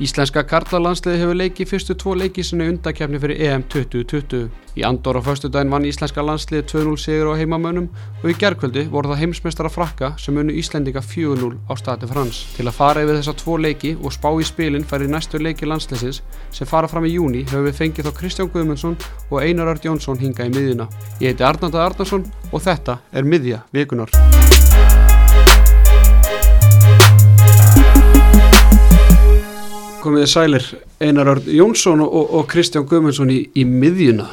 Íslenska karlalandsliði hefur leikið fyrstu tvo leiki sinni undakefni fyrir EM 2020. Í Andor á föstudaginn vann Íslenska landsliði 2-0 sigur á heimamönnum og í gerkvöldi voru það heimsmeistara frakka sem unnu Íslendinga 4-0 á stati frans. Til að fara yfir þessa tvo leiki og spá í spilin færi næstu leiki landsliðsins sem fara fram í júni hefur við fengið þá Kristján Guðmundsson og Einar Ört Jónsson hinga í miðjuna. Ég heiti Arnanda Arnarsson og þetta er miðja vikunar. Komið þið sælir Einar Örd Jónsson og, og Kristján Guðmundsson í, í miðjuna.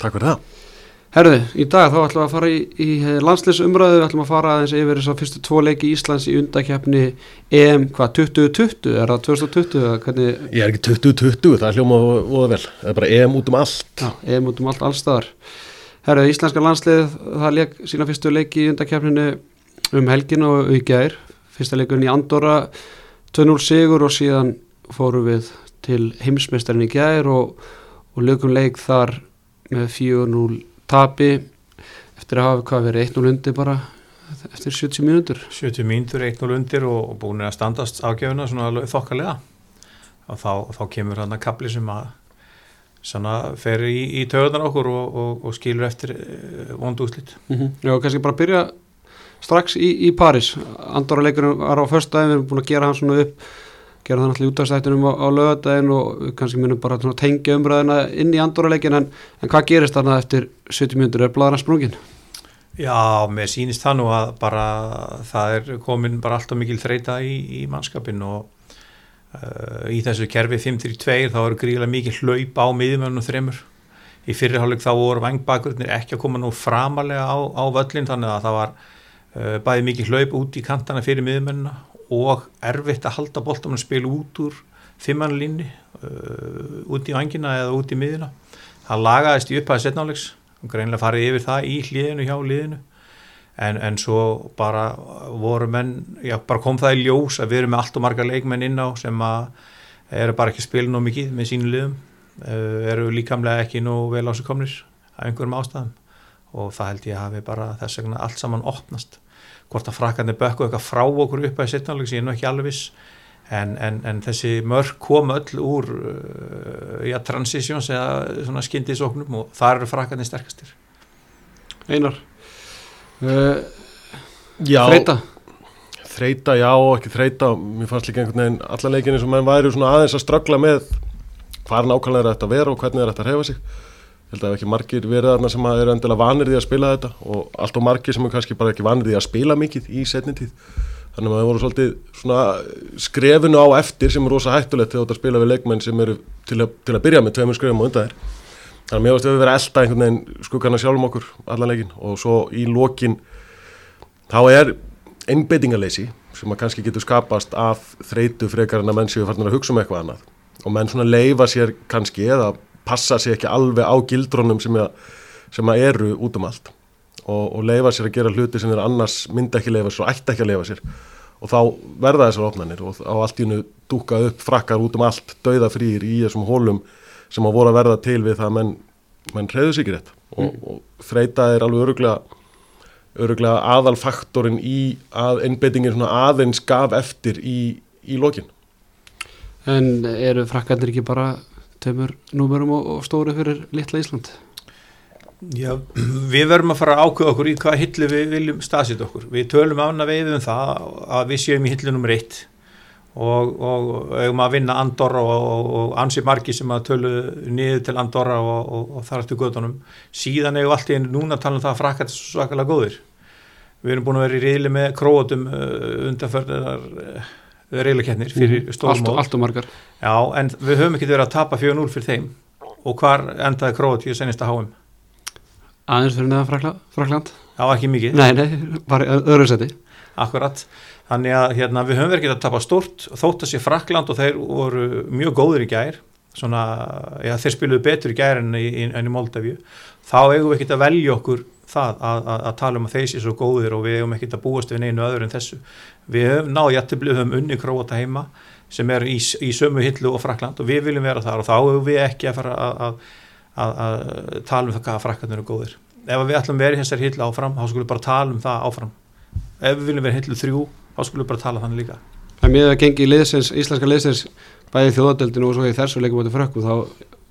Takk fyrir það. Herðu, í dag þá ætlum við að fara í, í landsleisumröðu, við ætlum að fara aðeins yfir þess að fyrstu tvo leiki Íslands í undakefni EM, hvað, 2020, er það 2020 eða hvernig? Ég er ekki 2020, það er hljóma voða vel, það er bara EM út um allt. Já, EM út um allt, allstaðar. Herðu, Íslenska landslið, það leik sína fyrstu leiki í undakefninu um helgin og í gær, fyrsta leikunni í Andorra, 2-0 sigur og síðan fóru við til heimsmeistarinn í gær og, og lögum leik þar með 4-0 tapi eftir að hafa hvað verið 1-0 undir bara eftir 70 mínútur. 70 mínútur, 1-0 undir og, og búin að standast ágjöfuna svona þokkalega. Og þá, þá kemur hann að kapli sem að svona fer í, í töðunar okkur og, og, og skilur eftir uh, vondu úslit mm -hmm. Já, kannski bara byrja strax í, í Paris Andorra leikurinn var á förstæðin, við erum búin að gera hann svona upp gera það náttúrulega útastættunum á, á lögadaginn og kannski munum bara tengja umræðina inn í andóraleikin en, en hvað gerist þarna eftir 70 minnur er bladran sprungin? Já, mér sýnist það nú að bara það er komin bara alltaf mikil þreita í, í mannskapin og uh, í þessu kerfi 5-3-2 þá eru gríðilega mikil hlaup á miðjumönnum þreymur í fyrirháleik þá voru vangbakurnir ekki að koma nú framalega á, á völlin þannig að það var uh, bæði mikil hlaup út í kantana fyrir miðjumönnuna og erfitt að halda bóltamann að spila út úr fimmannlínni uh, út í vangina eða út í miðina það lagaðist í upphæði setnálegs og greinlega farið yfir það í hliðinu hjá hliðinu en, en svo bara voru menn já, bara kom það í ljós að við erum með allt og marga leikmenn inn á sem að eru bara ekki spilin og mikið með sínu liðum uh, eru líkamlega ekki nú vel á sig komnir af einhverjum ástæðum. Og það held ég að hafi bara þess vegna allt saman opnast hvort að frakkarnir bökku eitthvað frá okkur upp að setnálegs, ég er nú ekki alveg viss. En, en, en þessi mörg kom öll úr uh, ja, transitions eða svona skyndisóknum og þar eru frakkarnir sterkastir. Einar? Uh, já, Þreita Þreita, já, ekki þreita mér fannst líka einhvern veginn alla leikinni sem mann væri svona aðeins að ströggla með hvað er nákvæmlega þetta að vera og hvernig er þetta að hefa sig held að ekki margir verið þarna sem eru endilega vanir því að spila þetta og allt og margir sem er kannski bara ekki vanir því að spila mikið í setnitíð þannig að það voru svolítið skrefinu á eftir sem er rosa hættulegt þegar þú ert að spila við leikmenn sem eru til að, til að byrja með tveimur skrefum og undan þér. Þannig að mér varst að við verið elda einhvern veginn skuggana sjálfum okkur allan leikin og svo í lokin þá er einbeitingaleysi sem að kannski getur skapast af þreitu frekar en að menn séu farnar að hugsa um eitthvað annað. Og menn svona leifa sér kannski eða passa sér ekki alveg á gildrónum sem, sem að eru út um allt. Og, og leifa sér að gera hluti sem er annars myndi ekki leifa sér og ætti ekki að leifa sér. Og þá verða þessar opnarnir og á allt í hennu dúka upp frakkar út um allt dauða frýr í þessum hólum sem að voru að verða til við það að menn, menn reyðu sig rétt. Og, mm. og þreita er alveg öruglega öruglega aðalfaktorin í að einbeitingin aðeins gaf eftir í, í lokin. En eru frakkarnir ekki bara tömur númurum og, og stóri fyrir litla Ísland? Já, við verðum að fara að ákveða okkur í hvað hillu við viljum staðsýta okkur. Við tölum ána veið um það að við séum í hillu nummer eitt og, og eigum að vinna Andorra og, og ansi margi sem að tölu niður til Andorra og þar eftir gödunum síðan eigum allt í einu núna að tala um það að frakka þetta svo svakalega góðir. Við erum búin að vera í riðli með króatum uh, reyðleikennir fyrir mm, stórmóð allt og margar. Já en við höfum ekki verið að tapa 4-0 fyrir þeim. Og hvar endaði Kroatíu senist að háum aðeins fyrir neðan Frakland já ekki mikið. Nei, nei, bara öðru seti akkurat, þannig að hérna, við höfum verið ekki að tapa stort þótt að sé Frakland og þeir voru mjög góður í gær svona, já þeir spiluðu betur í gær enn í, enn í Moldavíu. Þá eigum við ekki að velja okkur það að, að, að tala um að þeir sé svo góðir og við hefum ekkert að búast við neinu öðru en þessu við höfum náðu jættibli, við höfum unni króta heima sem er í, í sömu hillu og Frakland og við viljum vera þar og þá hefur við ekki að fara að, að tala um það hvað Fraklandur eru góðir. Ef við ætlum verið þessar hillu áfram þá skulum við bara tala um það áfram. Ef við viljum vera hillu þrjú þá skulum við bara tala þannig líka. En mér að gengi liðsins, íslenska liðsins bæði þjóðadeldinu og svo í þessu leikum átti frökkum þá,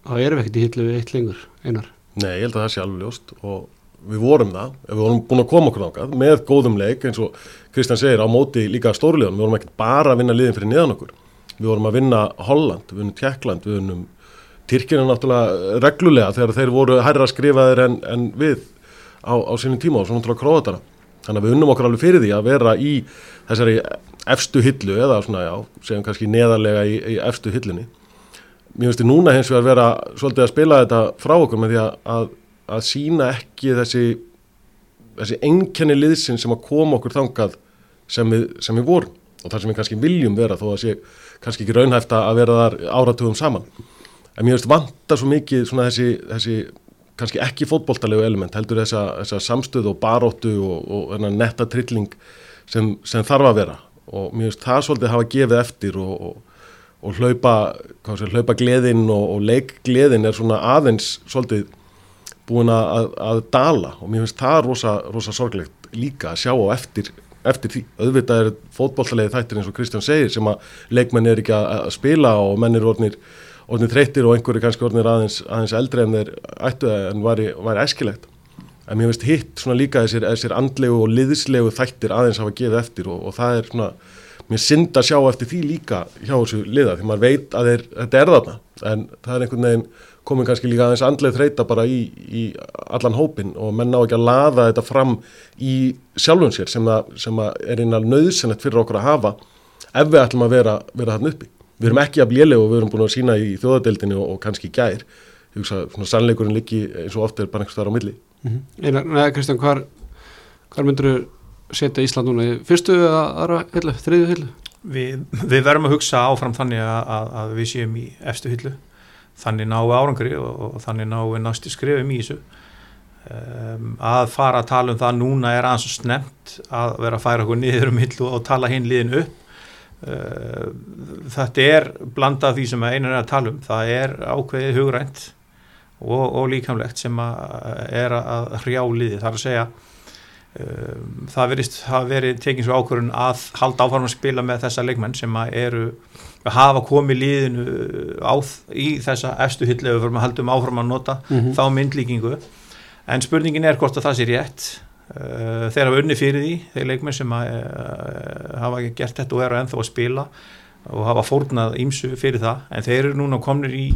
þá erum við ekkert í hillu eitt lengur, einar. Nei, ég held að það sé alveg ljóst og við vorum það, við vorum búin að koma okkur ákvað með góðum leik eins og Kristján segir á móti líka stórliðan, við vorum ekki bara að vinna liðin fyrir niðan okkur, við vorum að vinna Holland, við vinnum Tjekkland, við vinnum Tyrkina náttúrulega reglulega þegar þeir voru hærra skrifaðir en, en við á, á sínum tíma og svo náttúrulega króatara þannig að við unnum okkur alveg fyrir því að vera í þessari efstu hillu eða svona já, segjum kannski neðarlega í, í efstu hillunni. Mér finnst því núna hins vegar vera svolítið að spila þetta frá okkur með því að, að, að sína ekki þessi þessi enkenni liðsin sem að koma okkur þangað sem við, sem við vorum og þar sem við kannski viljum vera þó að sé kannski ekki raunhæft að vera þar áratugum saman. En mér finnst vanta svo mikið svona þessi, þessi kannski ekki fótbóltalegu element heldur þessa, þessa samstöð og baróttu og, og netta trilling sem, sem þarf að vera. Og mér finnst það svolítið hafa gefið eftir og, og, og hlaupa, sé, hlaupa gleðin og leikgleðin er svona aðeins svolítið búin að, að dala og mér finnst það rosa, rosa sorglegt líka að sjá á eftir, eftir því. Auðvitað er fótballtalegi þættir eins og Kristján segir sem að leikmenn er ekki að spila og menn er orðnir, orðnir þreyttir og einhverju kannski orðnir aðeins, aðeins eldri en þeir ættu en væri, væri æskilegt. En mér finnst hitt svona líka þessir, þessir andlegu og liðslegu þættir aðeins hafa gefið eftir og, og það er svona, mér synd að sjá eftir því líka hjá þessu liða því maður veit að þeir, þetta er þarna en það er einhvern veginn komin kannski líka aðeins andleið þreita bara í, í allan hópin og menn ná ekki að laða þetta fram í sjálfum sér sem, að, sem að er einan nöðsennett fyrir okkur að hafa ef við ætlum að vera, vera þarna uppi. Við erum ekki að blélega og við erum búin að sína í þjóðadeildinu og, og kannski gær. Ég hugsa að sannleikurinn líki eins og ofta er bara einhvers þar á milli. Mm -hmm. Einar, neða Kristján, hvar, hvar myndur þú setja Ísland núna? Fyrstu eða aðra hillu, þriðju hillu? Við, við verðum að hugsa áfram þannig að, að við séum í efstu hillu þannig við árangri og, þannig við næstu skrifum í þessu. Um, að fara að tala um það núna er aðeins og snemt að vera að færa okkur niður um hillu og tala hinn liðin upp. Uh, þetta er blandað því sem einan er að tala um. Það er ákveðið hugrænt og, og líkamlegt sem að er að hrjá liði þar að segja það verist hafa verið tekinn svo ákvörun að halda áfram að spila með þessa leikmenn sem að eru hafa komið líðinu á í þessa efstu hillu ef við fyrir að haldum áfram að nota mm -hmm. þá myndlíkingu. En spurningin er hvort að það sé rétt uh, þeir hafa unni fyrir því þeir leikmenn sem að, uh, hafa ekki gert þetta og eru ennþá að spila og hafa fórnað ímsu fyrir það. En þeir eru núna komnir í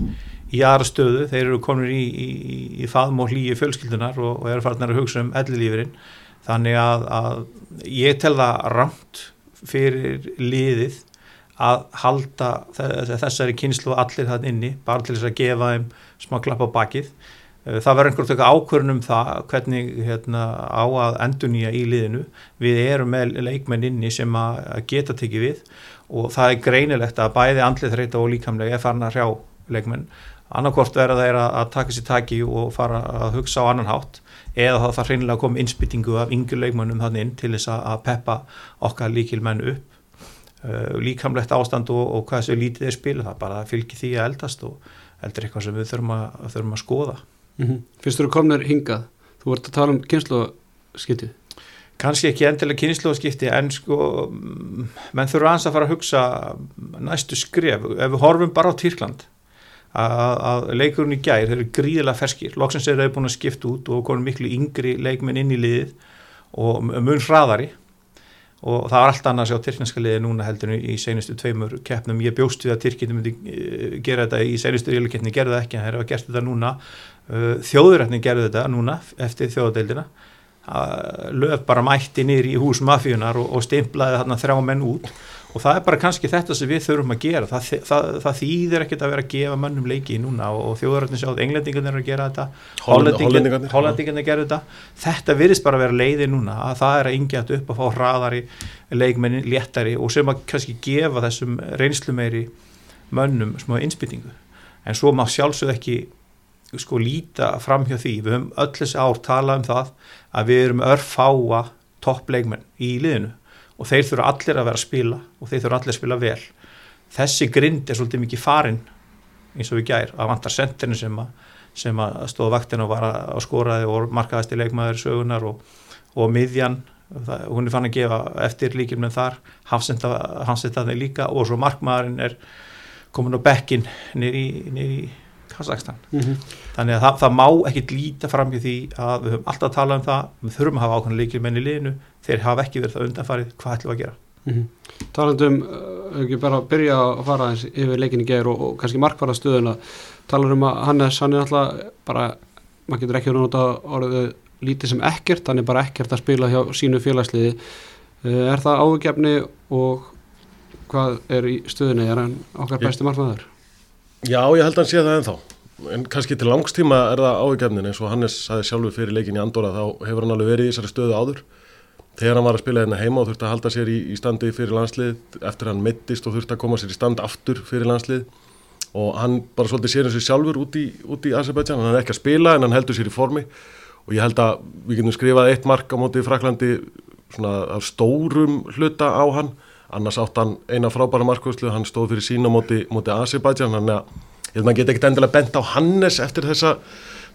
í aðra stöðu, þeir eru komnir í, í, í, í faðm og hlýju fjölskyldunar og, og eru farnar að hugsa um ellilífurinn þannig að, að ég tel það ramt fyrir liðið að halda þessari kynslu allir þann inni, bara til þess að gefa þeim smá klapp á bakið. Eh, það verður einhvern veginn ákvörnum það hvernig hérna, á að endunýja í liðinu, við erum með leikmenn inni sem að geta tekið við og það er greinilegt að bæði andlið þreita og líkamlega er farin að hrjá leikmenn, annarkort verða þeir að taka sér taki og fara að hugsa á annan hátt eða það þarf hreinlega að koma innspyttingu af yngur leikmennum þannig inn til þess að peppa okkar líkilmenn upp. Uh, líkamlegt ástand og, og hvað þessu lítið er spil það bara fylgir því að eldast og eldur eitthvað sem við þurfum að, þurfum að skoða. Mm -hmm. Fyrst þú komnir hingað. Þú vart að tala um kynsluskipti Kanski ekki endilega kynsluskipti en sko menn þurfa ans að fara að hugsa næstu skref, ef við horfum bara á Týrkland að, leikurinn í gær, þeir eru gríðilega ferskir. Loksins er þau búin að skipta út og konum miklu yngri leikmenn inn í liðið og mun hraðari. Og það var allt annað að sjá tyrknarska liði núna heldur í seinustu tveimur keppnum. Ég bjóst við að Tyrkina myndi eh, gera þetta í seinustu rílukeppni, gerði það ekki en er að gert þetta núna. Eh, þjóðurætni gerði þetta núna eftir þjóðadeildina. Löf bara mætti nýri í hús mafíunar og, og stimplaði þarna þrjá menn út og það er bara kannski þetta sem við þurfum að gera. Það, það, það þýðir ekkert að vera að gefa mönnum leiki núna og, þjóðaröndin sjáð englendingarnir er að gera þetta. Hollendingarnir gerðu þetta. Þetta virðist bara að vera leiði núna að það er að yngjast upp að fá hraðari leikmennin léttari og sem að kannski gefa þessum reynslumeiri mönnum smá innspyttingu en svo má sjálfsög ekki sko líta fram hjá því. Við höfum öll þessi ár talað um það að við erum örfáa toppleikmenn í liðinu og þeir þurfa allir að vera að spila og þeir þurfa allir að spila vel. Þessi grind er svolítið mikið farin eins og við gær. Að vantar senterinu sem að, sem að stóða vaktin og var að skoraði og markaðast í leikmaður sögunar og, og miðjan. Það, hún er fann að gefa eftir líkil með þar Hafsenda þeir líka og svo markmaðurinn er komin á bekkin nýri í Kazakstan. Mm -hmm. þannig að það, það má ekkit líta fram í því að við höfum alltaf að tala um það. Við þurfum að hafa ákveðin líkil menn í liðinu þeir hafa ekki verið það undanfarið, hvað ætlum við að gera? Mm -hmm. Talandum ekki bara að byrja að fara eins yfir leikinni ger og, og kannski markvarðastöðuna talar um að Hannes, hann er alltaf bara, maður getur ekki að nota orðið lítið sem ekkert, hann er bara ekkert að spila hjá sínu félagsliði er það áhugjefni og hvað er í stöðunni, er hann okkar besti markvarðar? Já, ég held að hann sé það ennþá. En kannski til langstíma er það áhugjefnin eins og Hannes saði sjálfur fyrir leikin í Andorra þá hefur hann alveg verið í þessari stöðu áður þegar hann var að spila hérna heima og þurfti að halda sér í, í standi fyrir landslið eftir hann mittist og þurfti að koma sér í stand aftur fyrir landslið. Og hann bara svolítið sér eins og sjálfur út í, í Azerbaijan, hann er ekki að spila en hann heldur sér í formi. Og ég held að við getum skrifað eitt mark á móti Fraklandi svona af stórum hluta á hann. Annars átt hann eina frábæra markvörslu hann stóð fyrir sína móti, móti Azerbaijan. Hann er að, ég held að maður geta ekkert endilega bent á Hannes eftir þessa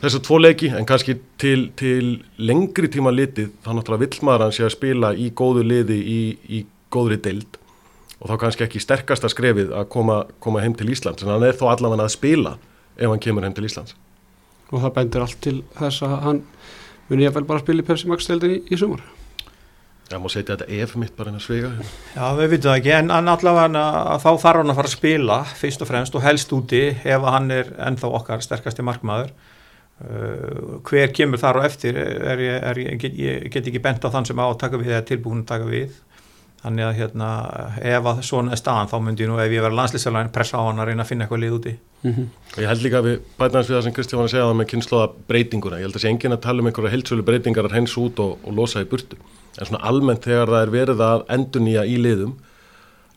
þessar tvo leiki en kannski til, til lengri tíma litið þá náttúrulega vill maður hann sé að spila í góðu liði í, í góðri deild. Og þá kannski ekki sterkasta skrefið að koma, koma heim til Íslands en hann er þó allavega að spila ef hann kemur heim til Íslands. Og það bendir allt til þess að hann muni ég vel bara að spila í Pepsi Max deildin í, í sumar. Já, má setja þetta ef mitt bara en að svega Já, við vitum það ekki, en, en allavega þá þarf hann að fara að spila fyrst og fremst og helst úti ef hann er ennþá okkar sterkasti markmaður hver kemur þar og eftir? Er er get, ég get ekki bent á þann sem á að taka við eða tilbúin að taka við. Þannig að hérna ef að svona er staðan þá myndi ég nú ef ég verði landslýsarlægin pressa á hann að reyna að finna eitthvað lið úti. Mm -hmm. Ég held líka að við bætast við það sem Kristján var að segja það með kynnslóða breytinguna. Ég held að sé engin að tala um einhverja heilsölu breytingar að hens út og, og losa í burtu. En svona almennt þegar það er verið að endur nýja í liðum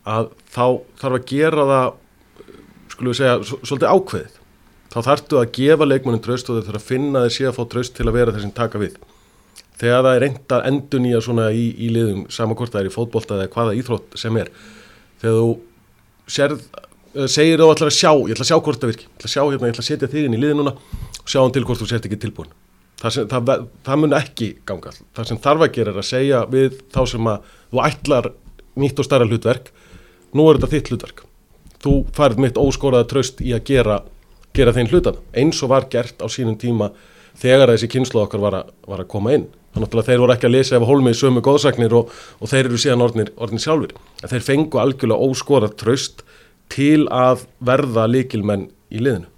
að þá þarf að gera það skulum við segja svolítið ákveðið þá þartu að gefa leikmennin tröst og þau þurfa að finna þeir sé að fá tröst til að vera sem taka við. Þegar það er reynd að endur nýja svona í, í liðum, sama hvort það er í fótbolta eða hvaða íþrótt sem er, þegar þú sérð, segir þú allar að sjá, ég ætla að sjá hvort það virki, ég ætla að sjá hérna, ég ætla að setja þig inn í liðin núna og sjá hann til hvort þú sért ekki tilbúin. Það, sem, það, það mun ekki ganga. Það sem þarf að gera er að segja við þá sem að þú ætlar nýtt og starra hlutverk, nú er þetta þitt hlutverk. Þú farið mitt óskóraða tröst í að gera gera þeim hlutan eins og var gert á sínum tíma þegar þessi kynslu okkar var, a, var að koma inn. Þannig að þeir voru ekki að lesa ef holmið sömu góðsagnir og, og þeir eru síðan orðnir, orðnir sjálfur en þeir fengu algjörlega óskorað tröst til að verða líkilmenn í liðinu.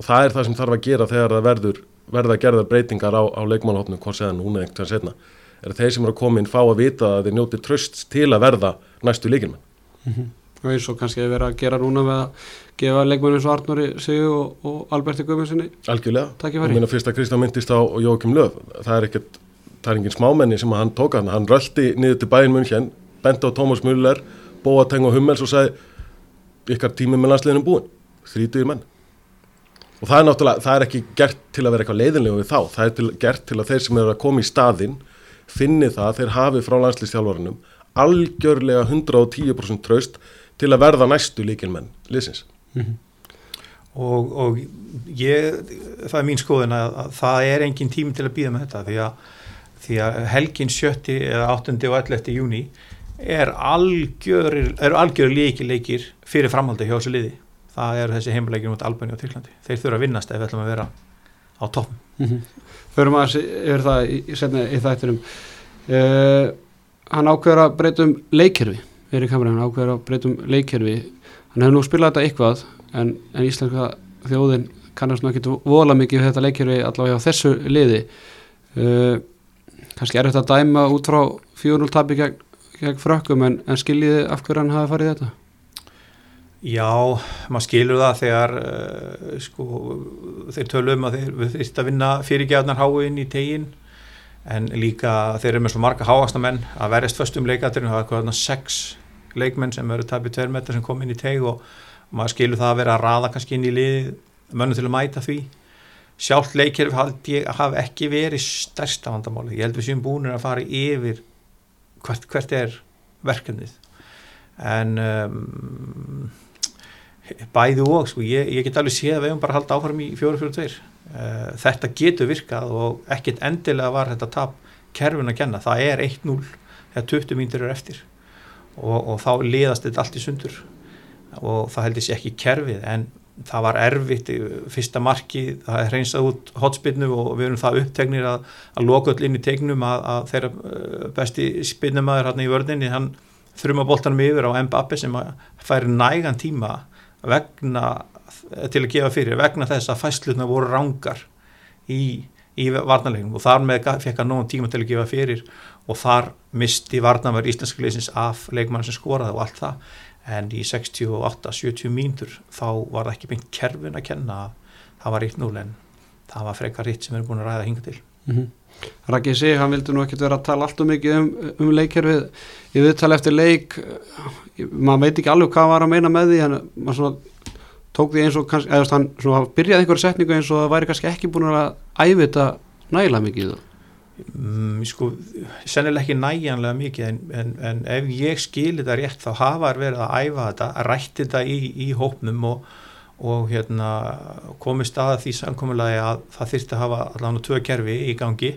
Og það er það sem þarf að gera þegar það verður verða að gera breytingar á, á leikmannhóttinu hvort séðan núna einhvern setna er þeir sem eru að koma inn fá að vita að þeir njóti tröst til að verða næstu líkilmenn mm -hmm. Og eins og kannski að vera að gera núna með að gefa leikmennum svo Arnóri Sigur og, og Alberti Guðmundssoni Algjörlega, ég meina fyrst að Kristján myndist á Jókim Löf, það er ekkert það er engin smámenni sem hann tók hann hann röldi niður til bæinn mun hér bent á Tómas Müller, Bóateng og Hummels og sagði, ykkar tími með landsliðinu búin, þrítuðir menn. Og það er náttúrulega, það er ekki gert til að vera eitthvað leiðinlega við þá, það er til, gert til að þeir sem eru að koma í staðinn finni það, þeir hafi frá landslýstjálfarinnum algjörlega 110% traust til að verða næstu líkilmenn liðsins Mm -hmm. og, og ég, það er mín skoðin að, að það er engin tím til að býða með þetta því að, því að helgin 70 eða 8. og 11. júni er algjör eru algjör leikileikir fyrir framhaldi hjá þessu liði það er þessi heimleikir mot Albani og Tyrklandi þeir þurfa að vinnast ef við ætlum að vera á toppum mm -hmm. Förum að er það í, í, í þættinum uh, hann ákveður að breytum leikirfi er í kameran, ákveður að breytum leikirfi hann hefur nú spilað þetta eitthvað en, en íslenska þjóðin kannast nú ekki vola mikið við þetta leikjörfi allavega á þessu liði. Uh, kannski er þetta að dæma út frá 4-0 tabi gegn, gegn frökkum en, en skiljiði af hverju hann hafi farið þetta? Já, maður skilur það þegar uh, sko, þeir tölu um að þeir við þurftum að vinna fyrirgjafnar háinn í tegin en líka þeir eru með svo marga háastamenn að verðast föstum leikaturinn það er eitthvað sex leikmenn sem eru tapið tveir metrar sem kom inn í teg og maður skilur það að vera að raða kannski inn í lið mönnum til að mæta því. Sjálft leikir hafa ekki verið stærsta vandamáli, ég held við séum búinir að fara yfir hvert, hvert er verkefnið. En um, bæði og sko, ég, ég get alveg séð að við hefum bara haldið áfram í 4-4-2 uh, þetta getur virkað og ekkit endilega var þetta tap kerfin að kenna, það er 1-0 þegar 20 mínútur eru eftir og, og þá liðast þetta allt í sundur og það heldur sér ekki kerfið en það var erfitt fyrsta marki, það er hreinsað út hotspinnu og við erum það upptegnir að, að loka öll inn í tegnum að, að þeirra uh, besti spinnumæður hérna í vörðinni, hann þrjuma boltanum yfir á Mbappi sem fær nægan tíma vegna til að gefa fyrir, vegna þess að fæslutna voru rángar í, í varnarleginum og þar með fekk hann nógun tíma til að gefa fyrir og þar misti varnarverð íslenska leysins af leikmann sem skoraði og allt það. En í 68-70 mínútur þá var það ekki beint kerfin að kenna það var 1-0 en það var frekar hitt sem erum búin að ræða hinga til. Mm -hmm. Rækki sig, hann vildi nú ekkert vera að tala allt og mikið um, um leikkerfið. Ég við tala eftir leik maður veit ekki alveg hvað var að meina með því en maður svona tók því eins og kannski, eða hann svona byrjaði einhverju setningu eins og það væri kannski ekki búin að æfita nægilega mikið Mm, sko, sennileg ekki næjanlega mikið en, en, en ef ég skilir það rétt þá hafa verið að æfa þetta að rætti þetta í, í hópnum og, og hérna, komið staða því samkomiðlega að það þurfti að hafa allavega tvö kerfi í gangi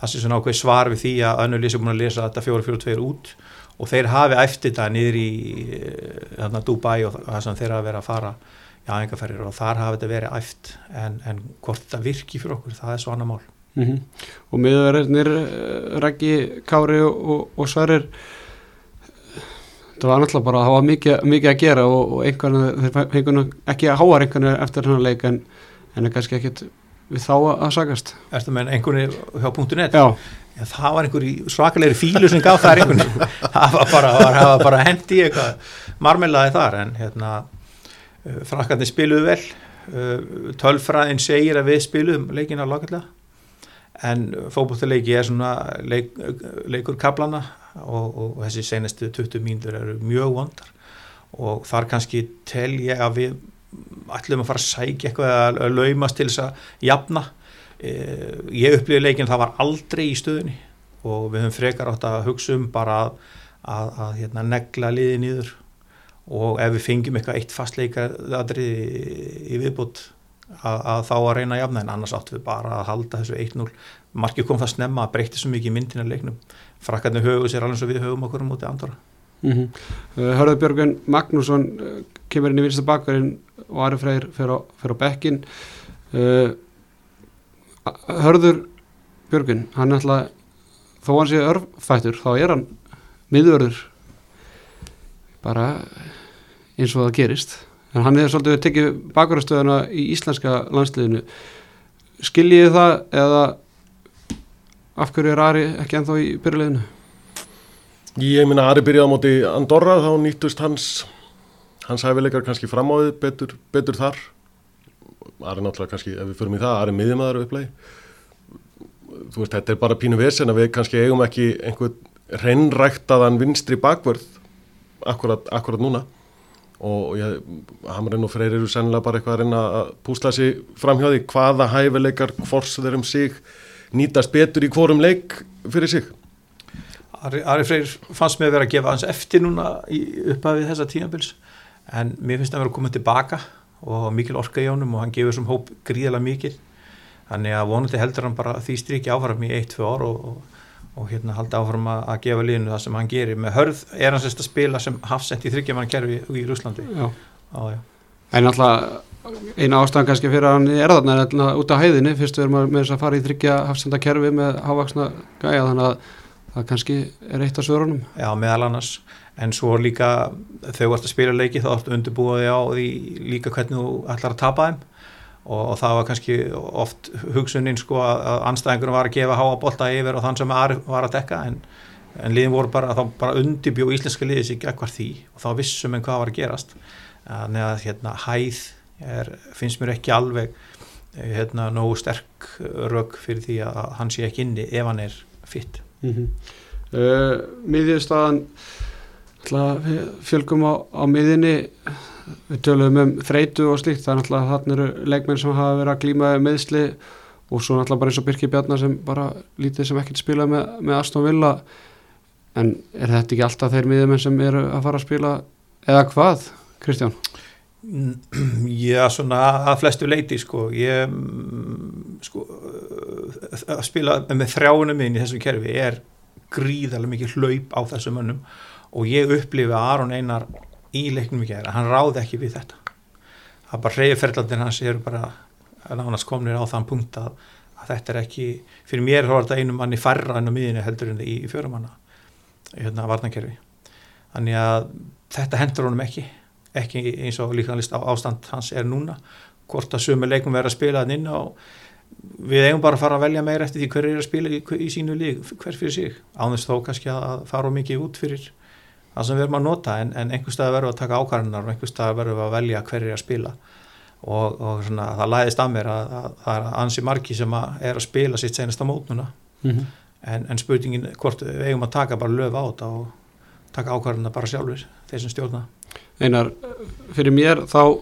það sé svona ákveð svar við því að önnu lýsum búin að lesa þetta fjóru fjóru tveir út og þeir hafi eftir þetta niður í hérna, Dubai og það sem þeir hafa verið að fara í aðengaferðir og þar hafi þetta verið eft en, en hvort þetta virki fyrir okkur, það er svo annar mál Mm -hmm. og miðurverðinir eh, Rækki, Kári og, og Sverrir það var náttúrulega bara að hafa mikið, mikið að gera og, og einhvern veginn ekki að háa einhvern veginn eftir hann leik en, en kannski ekkit við þá að sagast Erstu með einhvern veginn hjá punktu.net? Já. Já það var einhver svakalegri fílu sem gaf það einhvern það var bara, bara hendi eitthvað marmelaði þar en hérna eh, frakkarnir spiluðu vel. Eh, tölfræðin segir að við spiluðum leikin á lagallega en fókbúttileiki er svona leik, leikur kaplana og, og þessi senestu 20 mínútur eru mjög vondar. Og þar kannski tel ég að við ætlum að fara að sækja eitthvað að laumast til þess að jafna. E, ég upplýði leikin það var aldrei í stöðunni og við höfum frekar átt að hugsa um bara að, að, að hérna, negla liði nýður og ef við fengjum eitthvað eitt fastleikar aðri í viðbútt að, að þá að reyna að jafna. En annars áttu við bara að halda þessu 1-0 margir kom það snemma að breytti svo mikið í myndina leiknum. Frakkarnir höfu sér alveg svo við höfum okkur á móti andara mm -hmm. uh, Hörður Björgun Magnússon uh, kemur inn í vinsta bakverðin og Ari Freyr fyrir á, á bekkin uh, Hörður Björgun hann er alltaf þó hann sé örfættur þá er hann miðurður bara eins og það gerist. En hann hefur svolítið tekið bakverðarstöðuna í íslenska landsliðinu. Skiljið það eða af hverju er Ari ekki enþá í byrjuleginu? Ég minna Ari byrjaði á móti Andorra þá nýttust hans hans hæfileikar kannski framáðið betur, betur þar. Ari náttúrulega kannski ef við förum í það, Ari miðjumæðar upplæg þú veist, þetta er bara pínu vesen að við kannski eigum ekki einhvern reynræktaðan vinstri bakverð akkurat, akkurat núna. Og ég, Hamrin og Freyr eru sennilega bara eitthvað að reyna að púsla sig fram hjá því hvaða hæfileikar hvors þeir um sig nýtast betur í hvorum leik fyrir sig. Ari, Ari Freyr fannst mig að vera að gefa hans eftir núna uppafið þessa tímabils en mér finnst að vera að koma tilbaka og mikil orka í ánum og hann gefur sem hóp gríðilega mikil þannig að vonandi heldur hann bara því striki áfram í 1-2 ár og, og og hérna haldi áfram að, að gefa línu það sem hann gerir. Með hörð er hans að spila sem hafsend í þryggjaman kerfi í Rúslandi já. En alltaf eina ástæðan kannski fyrir að hann er þarna er alltaf út á hæðinni. Fyrst við erum með þess að fara í þryggja hafsenda kerfi með hávaksna gæja þannig að það kannski er eitt af svörunum. Já, meðal annars en svo líka þú ert að spila leiki þá ertu undirbúið á því líka hvernig þú ætlar að tapa þeim. Og, og það var kannski oft hugsunin sko að, anstæðingunum var að gefa háa bolta yfir og þann sem var að dekka en, en liðin voru bara, þá bara undibjó íslenska liðis ekki ekkert því. Og þá vissum en hvað var að gerast. Þannig að hérna hæð er, finnst mér ekki alveg hérna nógu sterk rauk fyrir því að hann sé ekki inni ef hann er fitt mm -hmm. uh, Miðjurstaðan fjölgum á, á miðinni við tölum um þreitu og slíkt. Það er náttúrulega þarna eru leikmenn sem hafa verið að glýma meðsli og svo náttúrulega bara eins og Birki Bjarnar sem bara lítið sem ekkert spila með, með Aston Villa. En er þetta ekki alltaf þeir miðjumenn sem eru að fara að spila eða hvað, Kristján? Já, svona að flestu leiti sko, ég sko, að spila með þrjáunum minn í þessum kerfi er gríðarlega mikið hlaup á þessum mönnum og ég upplifi að Aron Einar í leiknum ekki að hann ráði ekki við þetta. Að bara reyðferðlandin hans eru bara nánast komnir á þann punkt að, að þetta er ekki, fyrir mér þá er þetta einu manni færra enn á miðinu heldur en í, í fjörumanna hérna varnakerfi þannig að þetta hendur honum ekki ekki eins og líkanlist ástand hans er núna. Hvort að sömu leikum verða að spila þann inn og við eigum bara að fara að velja meira eftir því hver er að spila í, í sínu lík hver fyrir sig, ánþess þó kannski að fara mikið út fyrir það sem við erum að nota en, en einhver stað verður að taka ákvarðunar og einhver stað verður að velja hver er að spila. Og, og svona, það læðist að mér að, að það er ansi margi sem að er að spila sitt senasta mótnuna mm -hmm. en, en spurningin hvort við eigum að taka bara löf á þetta og taka ákvarðunar bara sjálfur þeir sem stjórna. Einar, fyrir mér þá,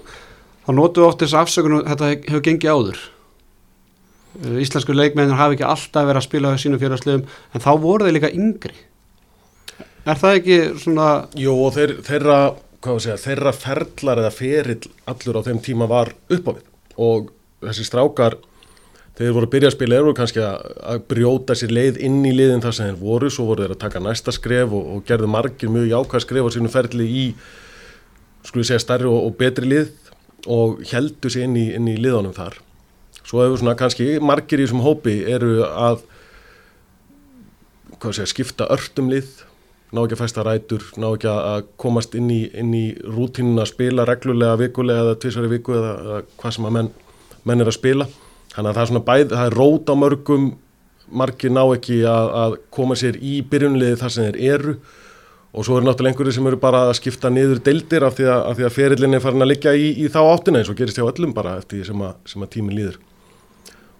þá notu oft þess afsökunum þetta hefur gengið áður. Íslensku leikmennir hafi ekki alltaf verið að spila á sínum félagslegum en þá voru þeir líka yngri Er það ekki svona... Jú og þeir, þeirra, segja, þeirra ferlar eða ferill allur á þeim tíma var upp á við og þessi strákar, þeir voru að byrja að spila eru kannski að, brjóta sér leið inn í liðin þar sem þeir voru, svo voru þeir að taka næsta skref og, og gerðu margir mjög jákvæð skref á sínum ferli í, skulle ég segja, starri og, og betri lið og heldu sér inn í, inn í liðunum þar. Svo hefur svona kannski margir í þessum hópi eru að, hvað segja, skipta örtum lið ná ekki að fæsta rætur, ná ekki að komast inn í, í rútínun að spila reglulega, vikulega eða tvísari viku eða, eða hvað sem að menn, menn er að spila. Þannig að það er svona bæð, það er rót á mörgum, margir ná ekki að, að koma sér í byrjunliði þar sem þeir eru og svo eru náttúrulega einhverju sem eru bara að skipta niður deildir af því að, að, að ferillinni er farin að liggja í, í þá áttina eins og gerist hjá öllum bara eftir því sem, sem að tímin líður.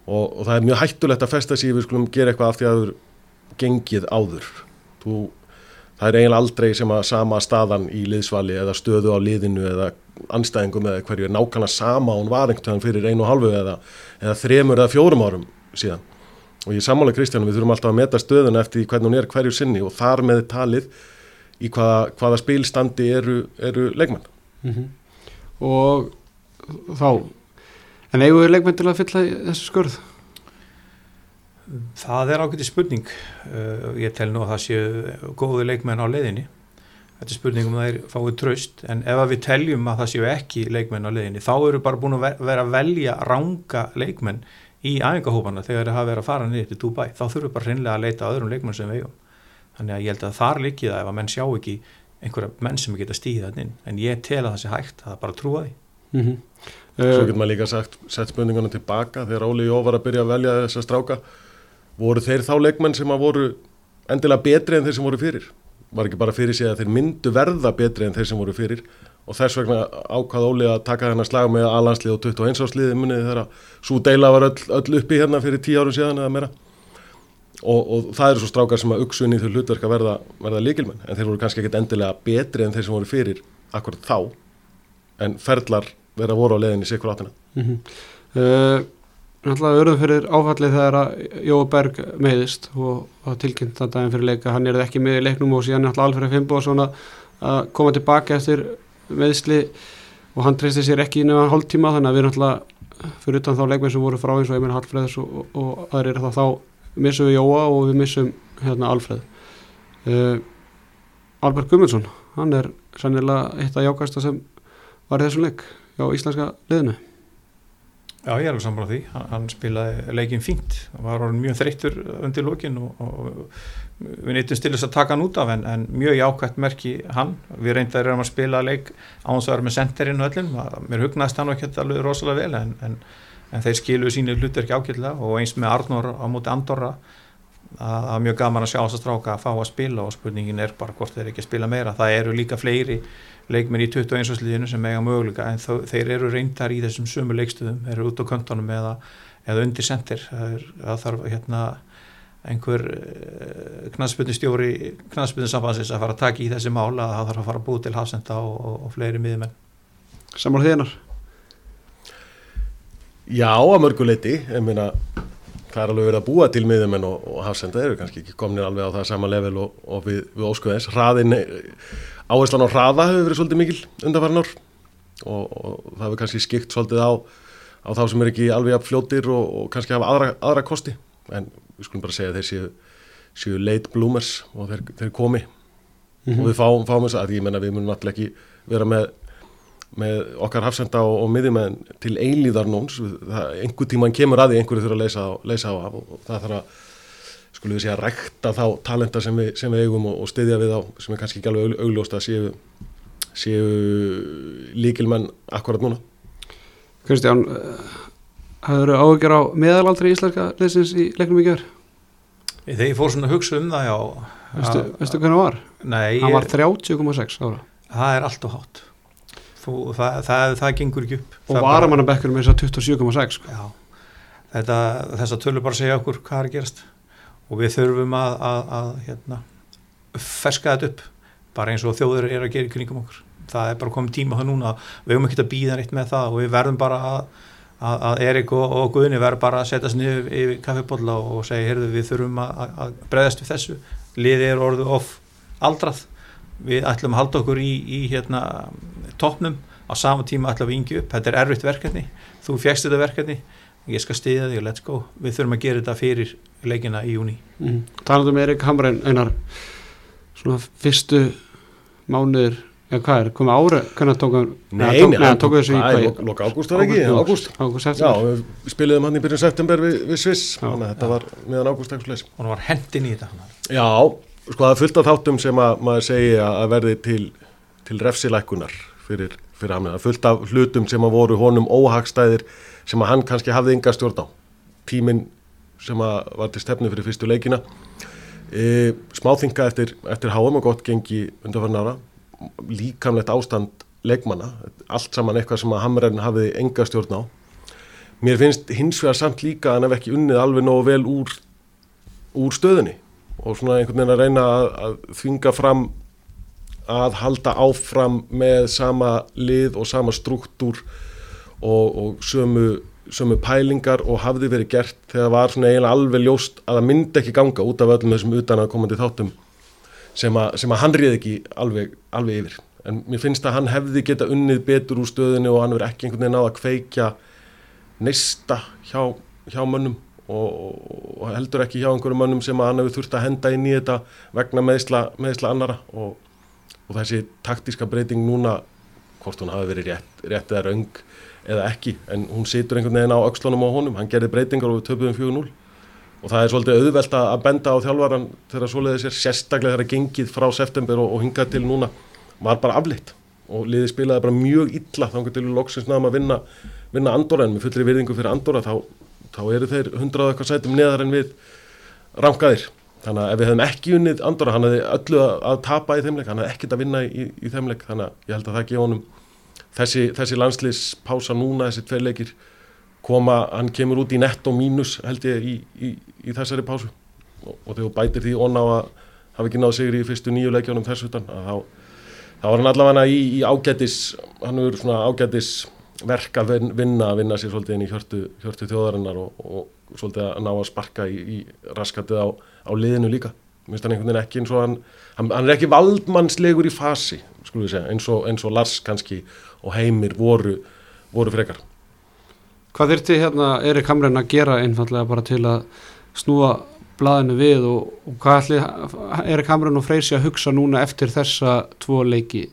Og, og það er mjög hættulegt að festa sér við skulum gera eitthvað af því að það er gengið áður. Þú það er eiginlega aldrei sem að sama staðan í liðsvali eða stöðu á liðinu eða anstæðingum eða hverju er nákvæmlega sama hún var einhvern veginn fyrir einu og halvu eða, eða þremur eða fjórum árum síðan og ég samála Kristjánum við þurfum alltaf að meta stöðuna eftir hvernig hún er hverju sinni og þar með talið í hvaða, hvaða spilstandi eru, eru leikmenn mm -hmm. og þá en eigum við leikmenn til að fylla þessu skurð? Það er ákveðið spurning. Uh, ég tel nú að það séu góði leikmenn á leiðinni. Þetta er spurning um það er fáið tröst en ef við teljum að það séu ekki leikmenn á leiðinni þá eru bara búin að vera að velja ranga leikmenn í æfingahópana þegar það hafa verið að fara niður til Dubai. Þá þurfum við bara hreinlega að leita að öðrum leikmenn sem við eigum. Þannig að ég held að þar likið það ef að menn sjá ekki einhverja menn sem geta stíðið þannig en ég tel að það sé hægt að bara trúa því. Mm -hmm. Svo getur maður líka sagt sett spurninguna tilbaka þegar Óli Jó var að byrja að velja þessa stráka voru þeir þá leikmenn sem að voru endilega betri en þeir sem voru fyrir? Var ekki bara fyrir sig að þeir myndu verða betri en þeir sem voru fyrir? Og þess vegna ákvað Óli að taka þennar slag með alhanslið og 21 ásliði munið þegar að svo deila var öll, öll uppi hérna fyrir 10 árum síðan eða meira. Og, og það eru svo strákar sem að uksunni þau hlutverk að verða, verða líkilmenn en þeir voru kannski ekkit endilega betri en þeir sem voru fyrir akkurat þá. En ferlar vera voru á leðinni sikur áttina mm -hmm. uh, náttúrulega örðum fyrir áfallið þegar að Jóa Berg meðist og tilkynnt það daginn fyrir leika, hann er ekki með í leiknum og síðan náttúrulega Alfred Fimboðsson að koma tilbaka eftir meðisli og hann treysti sér ekki inn á hálftíma þannig að við náttúrulega fyrir utan þá leikmenn sem voru frá eins og Emil Hallfreðs og, og, og aðrir þá, þá missum við Jóa og við missum hérna Alfred uh, Albert Gummarsson hann er sannilega eitt af jákasta sem var í þessum leik á íslenska liðinu Já, ég er alveg saman á því, hann, hann spilaði leikin fínt, hann var mjög þreyttur undir lókin og, og við neytum til þess að taka hann út af en, en mjög jákvæmt merki hann, við reyndaðum að spila leik á hans að vera með senterinn og öllum, mér hugnaðist hann ekki alveg rosalega vel en, en, en þeir skiluðu sínu hlutur ekki ákveðlega og eins með Arnór á móti Andorra að, að mjög gaman að sjá þess að stráka að fá að spila og spurningin er bara hvort þeir ekki spila meira, það eru líka fleiri leikmenn í 21. sliðinu sem eiga möguleika en þó, þeir eru reyndar í þessum sömu leikstöðum, eru út á kontónum eða, eða undir sendir það, er, það þarf hérna einhver eh, knastbyrnustjóri knastbyrnussambansins að fara að taka í þessi mála að það þarf að fara að búið til hafsenda og, og, og fleiri miðumenn Samar þínar? Já, að mörguleiti ég meina það er alveg verið að búa til miðumenn og, og hafsenda eru kannski ekki komin alveg á það sama level og við, við óskuðins hraðin áherslan á hraða hefur verið svolítið mikil undanfarnar og, og það hefur kannski skikt svolítið á, á þá sem er ekki alveg fljóttir og, og kannski hafa aðra, aðra kosti. En við skulum bara segja að þeir séu, séu late bloomers og þeir, þeir komi. Mhm. og við fáum, fáum þess að ég menna við munum náttúrulega ekki vera með, með okkar hafsenda og, og miðjumenn til eilíðar það, einhver tíman kemur að því einhverju þurfa að leysa, á- af og það þarf að skulum við segja rækta þá talenta sem við, sem við eigum og, og styðja við á sem er kannski ekki alveg augl- augljóst að séu, séu líkilmenn akkurat núna. Kristján hafður áhugjör á meðalaldri íslenska leysins í leiknum í gjör þegar ég fór svona að hugsa um það já. Veistu, að- hvernig hann var? nei, hann var ég, 30,6 ára. Það er allt og hátt. Þú, það, það, það gengur ekki upp. Og Það varamannabekkur með þess að 27,6 sko. Já, þetta, þess að tölur bara segja okkur hvað er að gerast og við þurfum að, að, að hérna, ferska þetta upp bara eins og þjóður er að gera í kringum okkur. Það er bara komið tíma það núna. Við höfum ekki að býða neitt með það og við verðum bara að, að, Erik og, og Guðni verður bara að setja sig niður yfir kaffibólla og segja, heyrðu við þurfum að, breðast við þessu. Liðið er orðið of aldrað. Við ætlum að halda okkur í, í hérna, toppnum. Á sama tíma ætlum við yngi upp, þetta er erfitt verkefni. Þú fjækst þetta verkefni ég skal stiðja þig og let's go. Við þurfum að gera þetta fyrir leikina í júni mm. talandum með Erik Hamren einar svona fyrstu mánuður eða hvað er, komið ára hvernig tók hann Nei, tók, þessu í það er hvað lok- lok ágúst það ekki, ágúst ágúst. Já, við spiliðum hann í byrjun september við, við Sviss, þannig að þetta var meðan ágúst og hann var hendin í þetta Já, sko það er fullt af þáttum sem að maður segi að verði til, til refsilækunar fyrir, fyrir hann. Það fullt af hlutum sem að voru honum óhagstæðir sem að hann kannski hafði ynga stjórn á. Tíminn sem að var til stefnu fyrir fyrstu leikina. E, smáþinga eftir, eftir háum og gott gengi undanfarn ára. Líkamlegt ástand leikmanna. Allt saman eitthvað sem að Hamren hafði enga stjórn á. Mér finnst hins vegar samt líka að hann hef ekki unnið alveg nógu vel úr, úr stöðunni og svona einhvern veginn að reyna að, að þvinga fram að halda áfram með sama lið og sama struktúr og, og sömu, sömu pælingar og hafði verið gert þegar var svona eiginlega alveg ljóst að það myndi ekki ganga út af öllum þessum utan að komandi þáttum sem að, sem að hann reyði ekki alveg, alveg yfir. En mér finnst að hann hefði geta unnið betur úr stöðunni og hann verið ekki einhvern veginn á að kveikja neista hjá, hjá mönnum og, og, heldur ekki hjá einhverjum mönnum sem hann hefur þurft að henda inn í þetta vegna meðsla, meðsla annara og, og þessi taktíska breyting núna hvort hún hafi verið rétt, rétt eða raung eða ekki, en hún situr einhvern veginn á öxlunum á honum, hann gerði breytingar og við töpuðum 4-0 og það er svolítið auðvelt að benda á þjálfaran þegar svoleiðis er sérstaklega þegar gengið frá september og, og hingað til núna var bara afleitt og liðið spilaði bara mjög illa þannig til við loksins náðum að vinna, vinna Andorra en með fullri virðingu fyrir Andorra þá, þá eru þeir hundrað eitthvað sætum neðar en við rangaðir þannig að ef við hefðum ekki unnið Andorra hann hefði öllu að, að tapa í þeimleik hann hefði ekkert að vinna í, í þeimleik þannig að ég held að það gefa honum þessi, þessi landslýspása núna þessi tvei leikir koma, hann kemur út í netto mínus held ég í, í, í þessari pásu. Og, og þegar bætir því onna á að hafa ekki náð sigri í fyrstu nýju leikjónum þess utan að þá, þá var hann allavega í, í ágætis hann er svona ágætis verk að vin- vinna, að vinna sér svolítið inn í hjörtu, hjörtu þjóðarinnar og, og svolítið að ná að sparka í raskatið á, á liðinu líka Mér finnst hann einhvern veginn ekki eins og hann, hann, hann er ekki valdmannslegur í fasi, skulum við segja, eins og, eins og Lars kannski og Heimir voru, voru frekar. Hvað þyrfti hérna Erik Hamren að gera einfallega bara til að snúa blaðinu við og, og hvað ætli Erik Hamren og Freysi að hugsa núna eftir þessa tvo leiki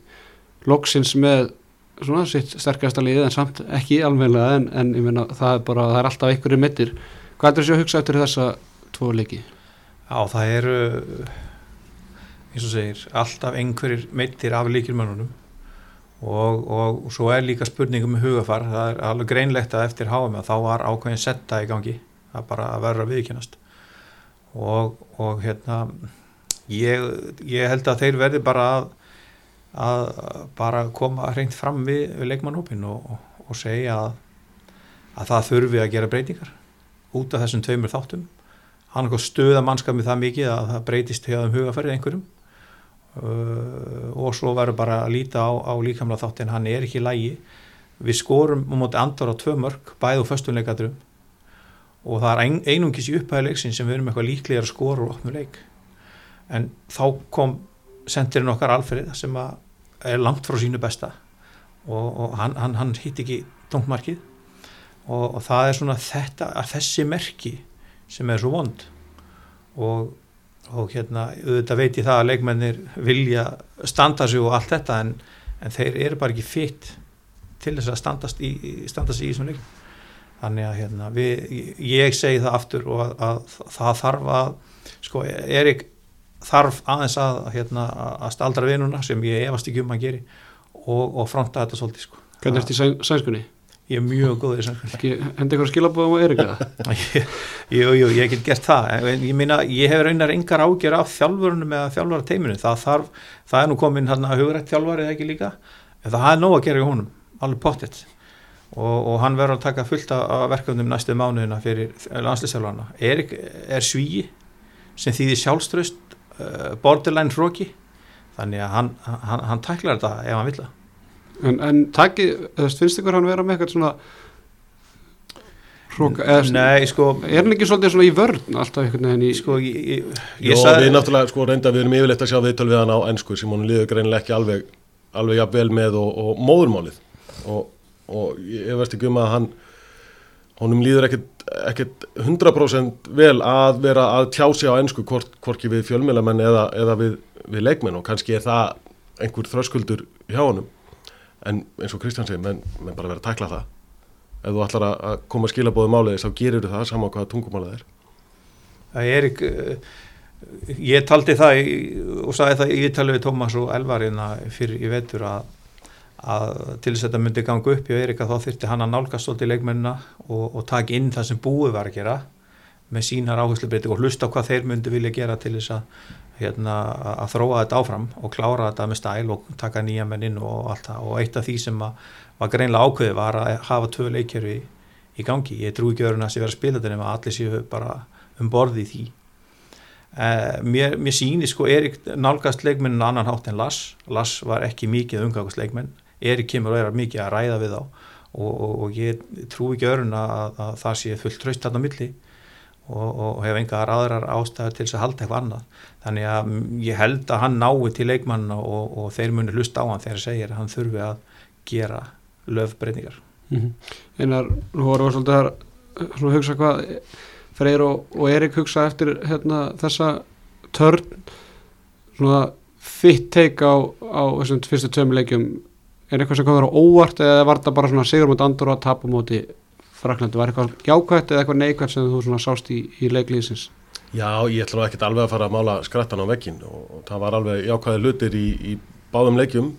loksins með svona sitt sterkasta liðið en samt ekki alveglega en, en ég meina það er bara, það er alltaf einhverju mittir hvað ætli þessi að hugsa eftir þessa tvo leiki? Já, það eru eins og segir, alltaf einhverjir meittir af líkilmönnunum og, og, og svo er líka spurningum með hugafar, það er alveg greinlegt að eftir HM að þá var ákveðin setta í gangi. Það bara að verða viðkynast og, og hérna ég, ég held að þeir verði bara að, að bara koma hreint fram við, við leikmannhópin og segja að, að það þurfi að gera breytingar út af þessum tveimur þáttum hann er stöða mannskapið það mikið að það breytist hjá þeim hugafærið einhverjum. Uh, og svo verður bara að líta á, á líkamlega þáttin hann er ekki lægi við skorum um móti andar á tvö mörg bæð og föstunleikadrum og það er ein, einungis í upphæðuleiksin sem við erum eitthvað líklega að skora og opna leik. En þá kom sendirinn okkar Alfred sem er langt frá sínu besta. Og, og hann, hann, hann hitt ekki tónkmarkið og, og það er svona þetta þessi merki sem er svo vond og, og hérna auðvitað veit ég það að leikmennir vilja standa sig og allt þetta en, en þeir eru bara ekki fitt til þess að standast í, standast í þessum leikum þannig að hérna, við, ég segi það aftur og að, að það þarf að sko, Erik þarf aðeins að, hérna, að staldra vinuna sem ég efast ekki um að geri og, og fronta þetta svolítið sko. Hvernig ert í sæn, sænskunni? Ég er mjög góð í Ekki hendi ykkur skilabóðum á Erika? Jú, jú, ég get gert það. En ég minna, ég hef raunar engar ágjör af þjálfurunum eða þjálfara teiminu það, þarf, það er nú komin hérna hugrætt þjálfari eða ekki líka, en það er nóg að gera í honum, alveg pottitt og, og hann verður að taka fullt af verkefnum næstu mánuðina fyrir landslýsjálfana Erik er svíi sem þýðir sjálfströst uh, borderline hróki þannig að hann, hann, hann tæklar þetta ef hann vilja En, en taki, finnst ykkur hann vera með eitthvað svona hróka, eða Nei, sko er hann ekki svolítið svona í vörn alltaf einhvern veginn í sko, ég, ég, Jó, ég sagði við náttúrulega sko reynda við erum yfirleitt að sjá viðtöl við hann á ennsku sem honum líður greinilega ekki alveg alveg jafn vel með og, og móðurmálið. Og, og ég veist ekki um að hann honum líður ekkit, ekkit 100% vel að vera að tjá sig á ennsku hvort, hvorki við fjölmjölamenn eða, eða við, við leikmenn og kannski er það einhver þröskuldur hjá honum en eins og Kristján segir, menn, menn bara vera að tækla það. Ef þú ætlar að, koma að skila bóði máliðis þá gerir þú það saman hvaða tungumálið er. Það er ekki, ég taldi það og sagði það í viðtalið við Tómas og Elvarina fyrir í vetur að, að til þess að þetta myndi ganga upp hjá Erika þá þurfti hann að nálgast svolítið leikmennina og, og taka inn það sem búið var að gera með sínar áherslu og hlusta hvað þeir myndi vilja gera til þess að, hérna, að þróa þetta áfram og klára þetta með stæl og taka nýja menn inn og allt það. Og eitt af því sem var greinlega ákveði var að hafa tvö leikjörfi í gangi. Ég trú ekki öðrun að það sé verið að spila þetta nema allir séu bara um borði í því. Uh, mér, mér síni sko Erik nálgast leikmennin annan hátt en Lass Lass var ekki mikið umgangast leikmenn Erik kemur og er mikið að ræða við þá. Og, og, og ég trú ekki öðrun að, að það sé fullt tröst þarna milli og, og hef engar aðrar ástæður til þess að halda eitthvað annað. Þannig að ég held að hann nái til leikmanna og þeir muni hlusta á hann þegar segir að hann þurfi að gera löfbreyningar mm -hmm. Einar, nú vorum við svolítið að hugsa hvað Freyr og, og Erik hugsa eftir hérna, þessa törn. Svona þitt teik á, á þessum fyrstu tveim leikjum. Er eitthvað sem komður á óvart eða var það bara svona sigur mot andur og að tapa móti Fraklandi, var eitthvað jákvæmt eða eitthvað neikvæmt sem þú svona sást í, í leiklýsins Já, ég ætla ekki alveg að fara að mála skrattan á vekkin og, það var alveg jákvæði lutir í, í báðum leikjum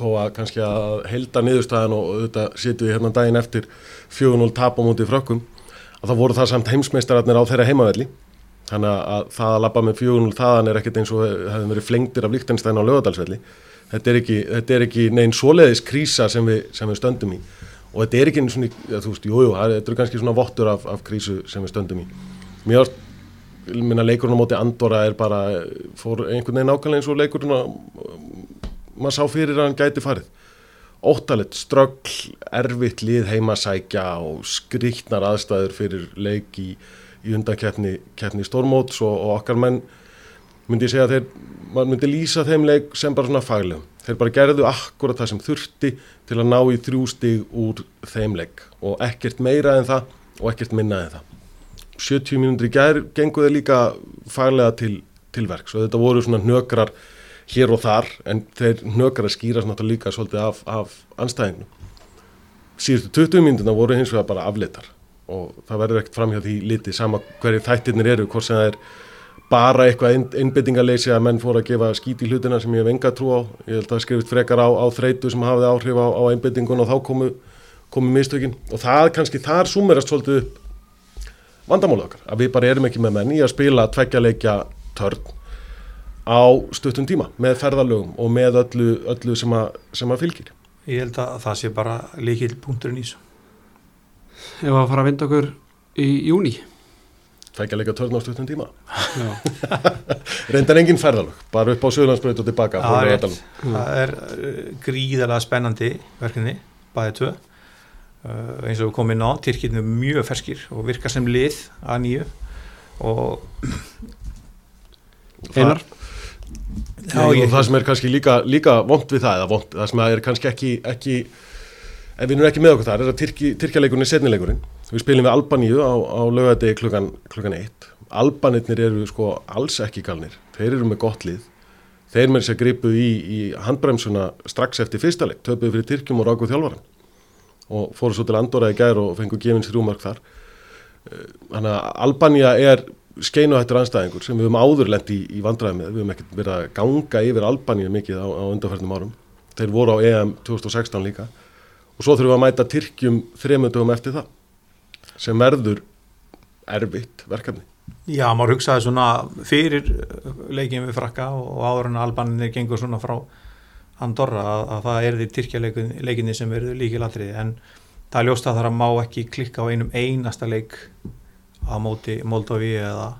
þó að kannski að helda niðurstæðan og auðvitað sitjum við hérna daginn eftir 4-0 tapa móti frökkum að það voru það samt heimsmeistararnir á þeirra heimavelli. Þannig að það að labba með 4-0 þaðan er ekkert eins og hefði verið flengtir af Líktenstein á lögadalsvelli þetta er ekki, þetta ekki neinn svoleiðis krísa sem við, sem við stöndum í og þetta er ekki eins og þú veist, jújú, þetta er kannski svona vottur af, af krísu sem við stöndum í mér ást, minna leikurinn á móti Andora er bara, fór einhvern veginn ákvæmlega eins og leikurinn að maður sá fyrir að hann gæti farið óttalett ströggl, erfitt lið heimasækja og skriktnar aðstæður fyrir leik í, í undankeppni keppni stórmóts og, og okkar menn myndi ég segja að þeir, maður myndi lýsa þeim leik sem bara svona faglegum. Þeir bara gerðu akkurat það sem þurfti til að ná í þrjú stig úr þeim leik og ekkert meira en það og ekkert minna en það. 70 mínútur í gerð genguði líka faglega til, til verks og þetta voru svona nökrar hér og þar en þeir nökar að skýrast náttúrulega líka svolítið af, af anstæðingum. Síðustu 20 mínútuna voru hins vegar bara aflitar og það verður ekkert fram hjá því liti sama hverju þættirnir eru, hvort sem það er bara eitthvað innbyttingaleysi að menn fóru að gefa skít í hlutina sem ég hef enga trú á. Ég held að það skrifist frekar á, á þreitu sem hafði áhrif á, á innbyttingun og þá komu, komu mistökin og það kannski þar sumerast svolítið upp vandamála okkar, að við bara erum ekki með menn í að spila tveggja törn á stuttum tíma með ferðalögum og með öllu, öllu sem, að, sem að fylgir. Ég held að það sé bara líkil punkturinn í þessu. Ef að fara að vinda okkur í júni. Að leika törn á stuttum tíma. Reyndar engin ferðalög, bara upp á Suðlandsbröð og tilbaka. Það er, það er uh, gríðarlega spennandi verkefni, bæðið tvö. Uh, eins og við komum inn á, Tyrkirn er mjög ferskir og virkar sem lið að nýju og Einar? Já, og það sem er kannski líka, líka vond við það, vond, það sem er kannski ekki, ekki ef við erum ekki með okkur þar, er að tyrkja, tyrkjaleikurinn er setnileikurinn við spilum við Albaníu á, á lögadegi klukkan, klukkan eitt. Albanirnir eru sko alls ekki galnir. Þeir eru með gott lið. Þeir með þess að gripu í, í handbremsuna strax eftir fyrsta leik, töpuðu fyrir Tyrkjum og Rákuð þjálfaran og fóru svo til Andorra í gær og fengu gefins þrjúmark þar. Eh, þannig að Albania er skeinuhættur anstæðingur sem við höfum áðurlend í, í vandræði með, við höfum ekkert verið að ganga yfir Albaníu mikið á, á undarfærnum árum. Þeir voru á EM 2016 líka. Og svo þurfum við að mæta Tyrkjum þremundum eftir það sem verður erfitt verkefni Já, maður hugsaði svona fyrir leikin við frakka og áður en Albaninir gengur svona frá Andorra að, að það er því Tyrkja leikinni sem verður líkilatriði en það er ljóst að það má ekki klikka á einum einasta leik á móti Moldovi eða,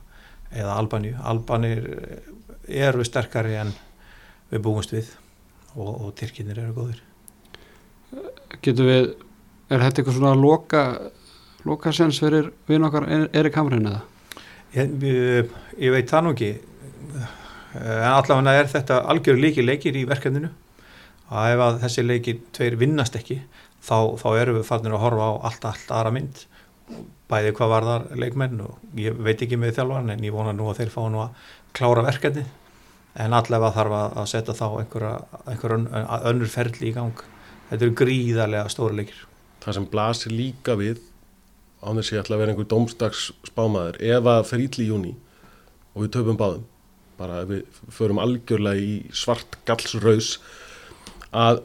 eða Albaníu. Albanir eru sterkari en við búumst við og, og Tyrkinir eru góðir. Getur við, er þetta eitthvað svona loka, loka sens fyrir við nokkar Erik Hamrin eða? Ég, ég, ég veit það nú ekki. En allavega er þetta algjör líki leikir í verkefninu. Að ef að þessi leikir tveir vinnast ekki þá, þá erum við farnir að horfa á allt, allt aðra mynd. Bæði hvað var þar leikmenn og ég veit ekki með þjálfan en ég vona nú að þeir fá nú að klára verkefni en allavega þarf að setja þá einhverja, einhverja önnur ferli í gang. Þetta eru gríðarlega stóri leikir. Það sem blasir líka við á þess að ég ætla að vera einhver domstags spámaður ef að fer ítli í júni og við töfum báðum bara ef við förum algjörlega í svart gallsraus að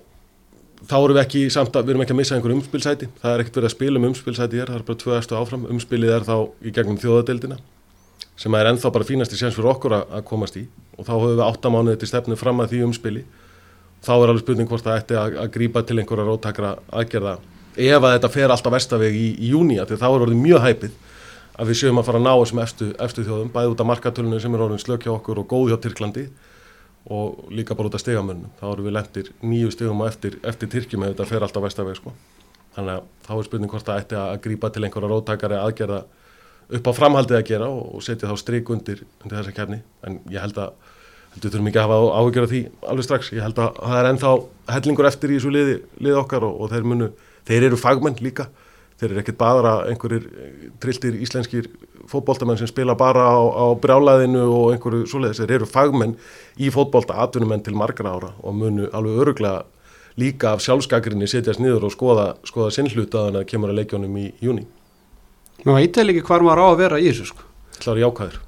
þá erum við ekki samt að við erum ekki að missa einhver umspilsæti, það er ekkert verið að spila um umspilsæti hér, það er bara tvö eftir áfram, umspilið er þá í gegnum þjóðadeildina sem er ennþá bara fínast í séns fyrir okkur að komast í. Og þá höfum við áttamánuðið til stefnu fram að því umspili. Þá er alveg spurning hvort það ætti að, að grípa til einhverja róttakra aðgerða ef að þetta fer alltaf vestaveg í, í júni þá er orðið mjög hæpið að við sjöum að fara að ná þessum efstu, efstu þjóðum bæði út af markatölunum sem er orðin slökja okkur og góð hjá Tyrklandi og líka bara út af stegamörnum þá eru við lendir nýju stegum á eftir, eftir Tyrkjum eða þetta fer alltaf vestaveg sko. þannig að þá er spurning hvort það ætti að grípa til einhverja róttakari aðgerða upp á framhaldið að gera og, og setja þá stryk undir, undir þessa kefni en ég held að heldur þurfum ekki að hafa áhugjör af því alveg strax, ég held að það er ennþá hellingur eftir í þessu liði, liði okkar og, og þeir, munu, þeir eru fagmenn líka þeir eru ekkert bara einhverjir trilltir íslenskir fótbóltamenn sem spila bara á, á brjálaðinu og einhverju svoleiðis, þeir eru fagmenn í fótbólta atvinnumenn til margra ára og munu alveg öruglega líka af sjálfskakrinni setjast niður og skoða, skoða sinnhluta þannig að kemur að leikjónum í júni. Ná, ég tel ekki hvar maður á að vera í þessu sko. Það var jákvæður.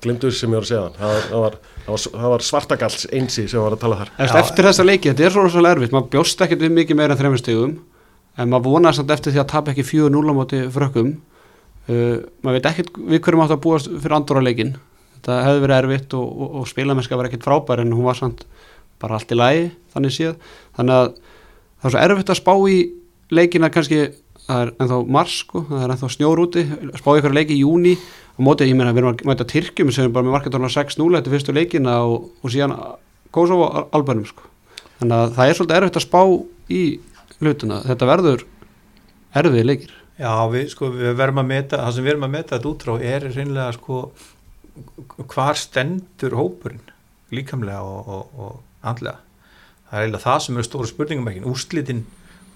Þessu sem ég var að segja það. Það var, var, var svartagalls einsi sem var að tala þar. Eftir, eftir þessa leiki, þetta er svo svolítið erfitt, maður bjóst ekkert við mikið meira en þrejum stegum en maður vonaði samt eftir því að tapa ekki 4-0 á móti frökkum. Uh, maður veit ekkert við hverjum átt að búast fyrir andra leikin þetta hefði verið erfitt og, og, og spilamesska var ekkert frábær en hún var samt bara allt í lægi þannig séð. Þannig að það er svo erfitt að spá í leikina kannski það er ennþá mars sko, það er ennþá snjór úti. Spá hverju leiki í júni og mótið ég meina við erum að mæta Tyrkjum sem er bara með marketorna 6-0 eftir fyrstu leikina og, og síðan Kosovo albanum sko þannig að það er svolítið erfitt að spá í hlutuna þetta verður erfið leikir Já, við, sko, við verðum að meta, það sem við verðum að meta þetta útrá er reynilega sko hvar stendur hópurinn líkamlega og, og, og andlega. Það er eiginlega það sem eru stóru spurningum ekki. Úrslitin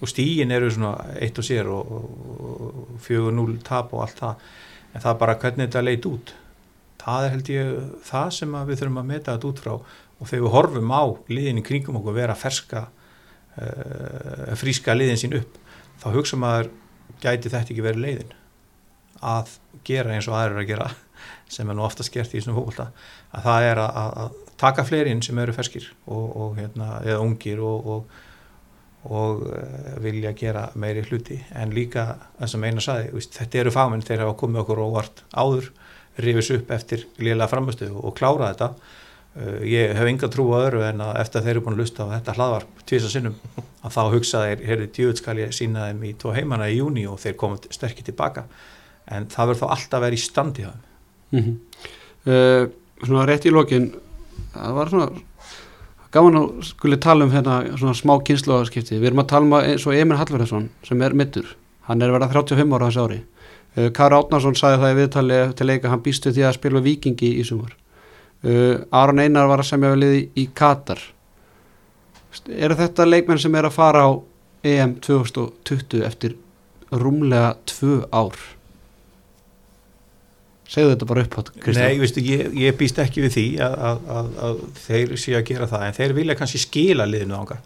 og stígin eru svona eitt og sér og, og fjögur núl tap og allt það. En það bara hvernig þetta leit út. Það er held ég það sem við þurfum að meta þetta útrá og þegar við horfum á liðin í kringum okkur vera ferska, uh, fríska liðin sín upp, þá hugsa maður gæti þetta ekki verið leiðin? Að gera eins og aðrir að gera sem er nú oftast gert í svona fólkvölda að það er að, að taka fleirinn sem eru ferskir og, og hérna, eða ungir og, og, og uh, vilja gera meiri hluti. En líka það sem eina saði víst, þetta eru fagmenn þeir hafa komið okkur óvart áður rifis upp eftir liðlega framöstu og klára þetta. Uh, ég hef enga trú að öru en að eftir að þeir eru búin að lusta á þetta hlaðvarp tvísa sinnum að þá hugsaði heyrði djúð skal ég sína þeim í tvo heimana í júni og þeir komið sterkir tilbaka. En það verður þá alltaf vera í standi mm -hmm. uh, Svona rétt í lokin það var svona gaman að skuli tala um hérna svona smá kynsluaskipti, við erum að tala um eins og Emil Hallverðarsson sem er mittur hann er verið 35 ára þessi ári. Uh, Kari Átnarsson sagði það í viðtali til leika hann býstu því að spila vikingi í sumar. Uh, Aron Einar var að semja velið í, Katar. Eru þetta leikmenn sem er að fara á EM 2020 eftir rúmlega tvö ár segðu þetta bara upp átt Nei, veistu, ég, ég býst ekki við því að, að, að, að þeir séu að gera það en þeir vilja kannski skila liðinu ánga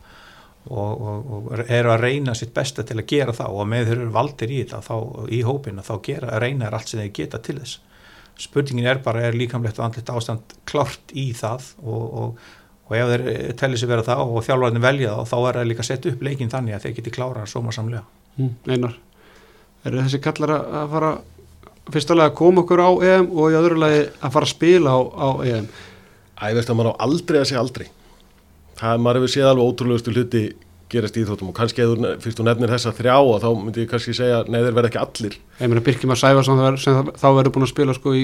og, og, og eru að reyna sitt besta til að gera það og með þeir eru valdir í þetta þá, í hópinu þá gera, reyna er allt sem þeir geta til þess. Spurningin er bara, er líkamlegt og andlegt ástand klart í það og, og ef þeir telli sig vera það og þjálfvarnir velja það þá er það líka að setja upp leikin þannig að þeir geti klára sómarsamlega mm, Einar, eru þessi kallar að fara fyrstulega að koma okkur á EM og í öðru lagi að fara að spila á, á EM. Æ, veist að maður á aldrei að segja aldrei. Það, maður hefur séð alveg ótrúlegustu hluti gerast í Íþróttum og kannski eða fyrst þú nefnir þessa þrjá og þá myndi ég kannski segja nei þeir verða ekki allir. Ég meina Birkjum að Sæfarsson sem þá verður búin að spila sko í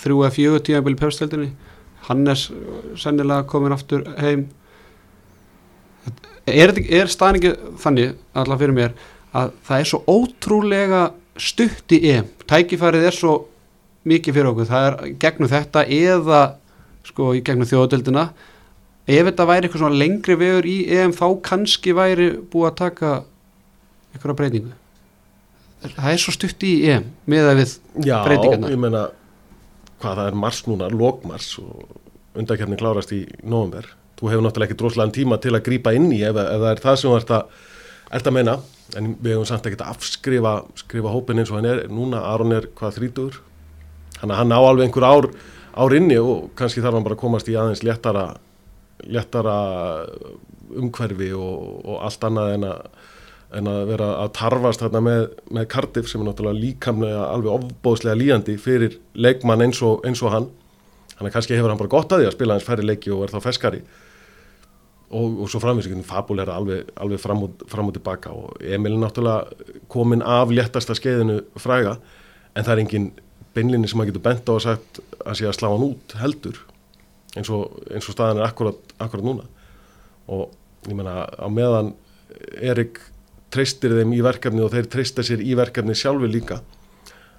þrjú eða fjögur tíðanbili pefsteldinni Hannes sennilega komin aftur heim. Er, er staðningi þannig allar fyrir mér að það er svo ótrúlega stutt í EM. Tækifærið er svo mikið fyrir okkur. Það er gegnum þetta eða sko í gegnum þjóðatöldina ef þetta væri eitthvað svona lengri vegur í EM þá kannski væri búið að taka einhverja breytingu. Það er svo stutt í EM með að við Já, breytingarna ég meina hvað það er mars núna, lókmars og undakefni klárast í november þú hefur náttúrulega ekki droslegan tíma til að grípa inn í ef, ef það er það sem þú ert að, ert að meina en við hefum samt ekki að afskrifa skrifa hópin eins og hann er, núna Aron er hvað þrítur, hann, hann á alveg einhver ár, ár inni og kannski þarf hann bara að komast í aðeins léttara léttara umhverfi og, og allt annað en að, en að vera að tarfast þarna með, með Cardiff sem er náttúrulega líkamlega alveg ofbóðslega líjandi fyrir leikmann eins og, eins og hann. Þannig að kannski hefur hann bara gott að því að spila hans færri leiki og er þá feskari og, og svo framvísingin Fabul er alveg, alveg fram, og, fram og tilbaka og Emil er náttúrulega komin af léttasta skeiðinu fræga en það er engin beinlinni sem að getur bent á að sagt að sé að slá hann út heldur eins og, eins og staðan er akkurat, akkurat núna. Og ég menna á meðan Erik treystir þeim í verkefni og þeir treysta sér í verkefni sjálfi líka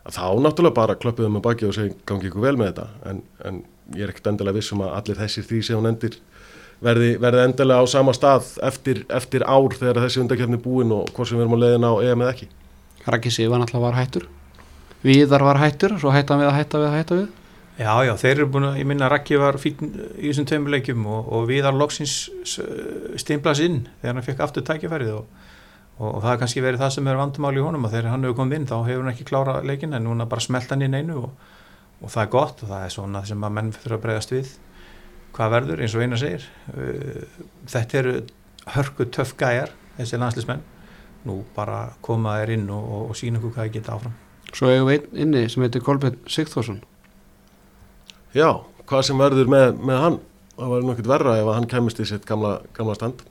að þá náttúrulega bara klöppuðum með baki og segja gangi ykkur vel með þetta. En, en ég er ekkert endilega vissum að allir þessir því sem hún endir verði, verði endilega á sama stað eftir, eftir ár þegar þessi undakefni búin og hvort sem við erum á leiðina á EM eða ekki. Raki Sivan alltaf var hættur. Viðar var hættur, svo hættan við að hætta við að hætta við. Já, já, þeir eru búin að, ég minna Raki var fín í þessum tveimleikjum og, og Viðar loksins stimplas inn þegar hann fekk aftur tækifærið og, og, og það er kannski verið það sem er vandamáli í honum og þegar hann hefur komið inn þá hefur hann ekki klára leikin en núna bara smelt hann inn einu og það er gott og það er svona sem að menn fyrir að bregðast við hvað verður eins og eina segir. Þetta eru hörku töff gæjar þessi landslismenn nú bara koma þeir inn og sína okkur hvað ég geta áfram. Svo hefur við einn inni sem heitir Kolbjörn Sigþórsson. Já, hvað sem verður með, með hann. Það var nokkurt verra ef hann kemist í sitt gamla, gamla stand.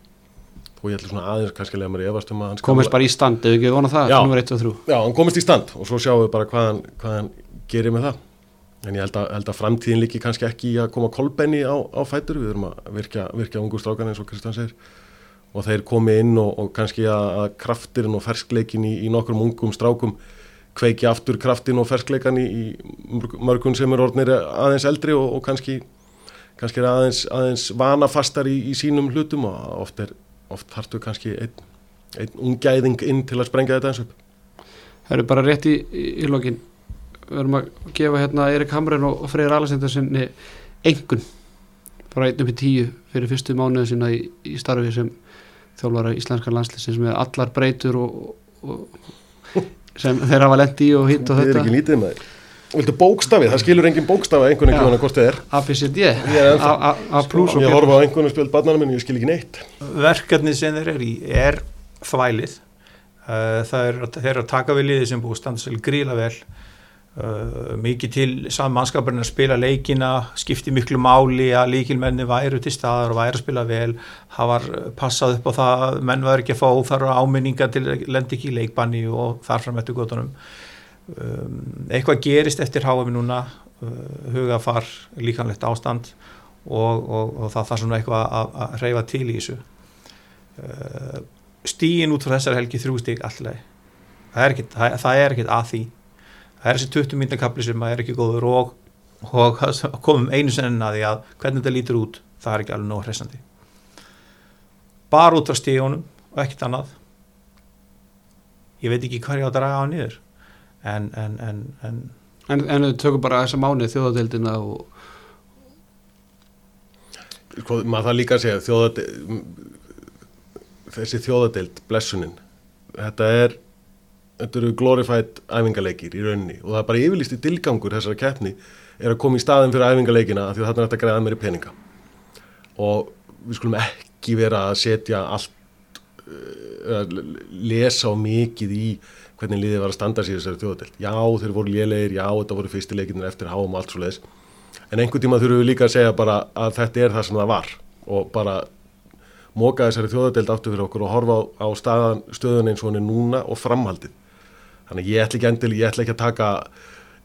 Og ég ætla svona aðeins kannski lega mér í efast um að hans komist bara í stand, ef ekki vona það? Já. nummer 1 og 3 Já, hann komist í stand og svo sjáum við bara hvað hann, hvað hann gerir með það en ég held að, held að framtíðin líki kannski ekki í að koma kolbenni á, á fætur. Við erum að virkja, virkja ungu strákan eins og Kristján segir. Og þeir komi inn og, og kannski að, að kraftirinn og ferskleikin í, í nokkrum ungum strákum kveiki aftur kraftin og ferskleikan í, í mörgun sem er orðnir aðeins eldri og, og kannski, kannski er aðeins, aðeins vanafastar í, í sínum hlutum. Og oft, er, oft þartu kannski einn, einn ungæðing inn til að sprengja þetta eins upp. Það eru bara rétt í, í, í lokin við erum að gefa hérna Erik Hamren og, og Freyr Alessendur sinni engun í tíu fyrir fyrstu mánuðu sinna í, í starfi sem þjálfara íslenskar landslisins með allar breytur og, og sem þeir hafa lendi í og hitt og Þetta. er þetta ekki lítið með þér Viltu bókstafið? Það skilur engin bókstafi einhvern veginn hvort þið er. ABCD Ég er og Ég horfa á einhvern spjöld barnanum minn, ég skil ekki neitt. Verkefnið sem þeir eru í er þvælið. Uh, það er, þeir eru að taka við liði sem búið sér gríla vel uh, mikið til saman mannskapurinn að spila leikina skipti miklu máli að líkilmenni væru til staðar og væru að spila vel. Það var passað upp á það að menn var ekki að fá óþarfa áminninga til að lenda ekki í leikbanni og þarfram eftir gotunum um, eitthvað gerist eftir háum núna uh, hugafar, líkanlegt ástand og, og, og það þarf svona eitthvað að, að reyfa til í þessu. Uh, stíin út frá þessar helgi þrjú stík alltaf það er er ekkit að því það er þessi 20 mínúta kapli sem er ekki góður og, og komum einu sennin að því að hvernig þetta lítur út það er ekki alveg nóg hressandi. Bara út frá stígunum og ekkit annað. Ég veit ekki hvað ég á að draga á niður en, en, en, en En, en við tökum bara þessa mánuð þjóðadeildina og sko, maður það líka að segja þjóðade, þessi þjóðadeild blessunin þetta er þetta eru glorified æfingaleikir í rauninni og það er bara yfirlýst í tilgangur þessara keppni er að koma í staðin fyrir æfingaleikina af því að þarna er þetta að greiða meiri peninga. Og við skulum ekki vera að setja allt uh, að lesa og mikið í hvernig liðið var að standa sér þessari þjóðadeild. Já þeir voru lélegir, já þetta voru fyrsti leikinir eftir háum og allt svo leiðis en einhvern tíma þurfum við líka að segja bara að þetta er það sem það var og bara móka þessari þjóðadeild áttu fyrir okkur og horfa á, á staðan, stöðun eins og hann er núna og framhaldið þannig ég ætla ekki endil, ég ætla ekki að taka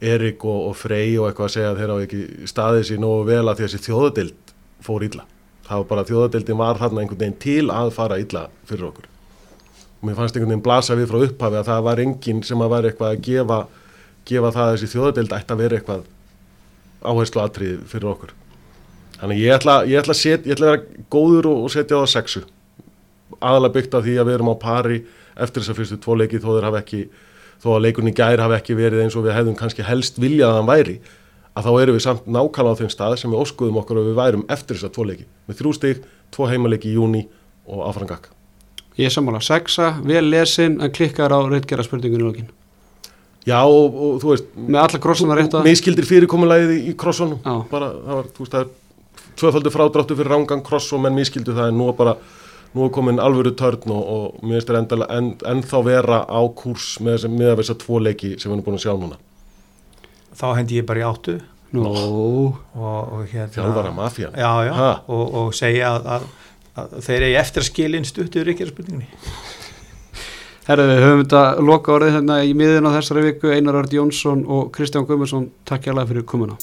Erik og, og Frey og eitthvað að segja að þeir á ekki staðið sér nógu vel að þessi þjóðadeild fór illa. Það var bara þjóðadeildin var þarna einhvern veginn til að fara illa fyrir okkur. Og mér fannst einhvern veginn blasa við frá upphafi að það var enginn sem að vera eitthvað að gefa, gefa það að þessi þjóðadeild ætti að vera eitthvað áherslu aðtrið fyrir okkur. Þannig ég ætla, ég ætla, set, ég ætla að vera góður og, og setja á sexu. Aðalega byggt af því að við erum á pari eftir þess að fyrstu tvo leiki þó þeir hafa ekki þó að leikunni gær hafa ekki verið eins og við hefðum kannski helst viljað að hann væri að þá erum við samt nákvæmlega á þeim stað sem við óskuðum okkur að við værum eftir þess að tvo leiki. Með þrjú stig, tvo heimaleiki í júni og áfrangak ég er sammála. Sexa, vel lesin en klikkar á reytgera spurningunni lókin Já og, og þú veist með alla krossana rétt að miskildir fyrirkomulegið í, krossunum. Bara það var, þú veist, það er tvöfaldur frádráttu fyrir rángan kross og menn miskildu það en nú er bara, nú er komin alvöru törn og, og mér finnst þetta en, ennþá vera á kúrs með þess að þess að tvo leiki sem við erum búin að sjá núna. Þá hendi ég bara í áttu. Nú, og, og hérna þjálfara mafían? Já, já, Ha? og, og segja að, að, að þeir eru eftir að skilin stuttur ekki að spurningunni herðu við höfum þetta loka orðið hérna í miðin á þessari viku. Einar Örd Jónsson og Kristján Guðmundsson takk hjá fyrir komuna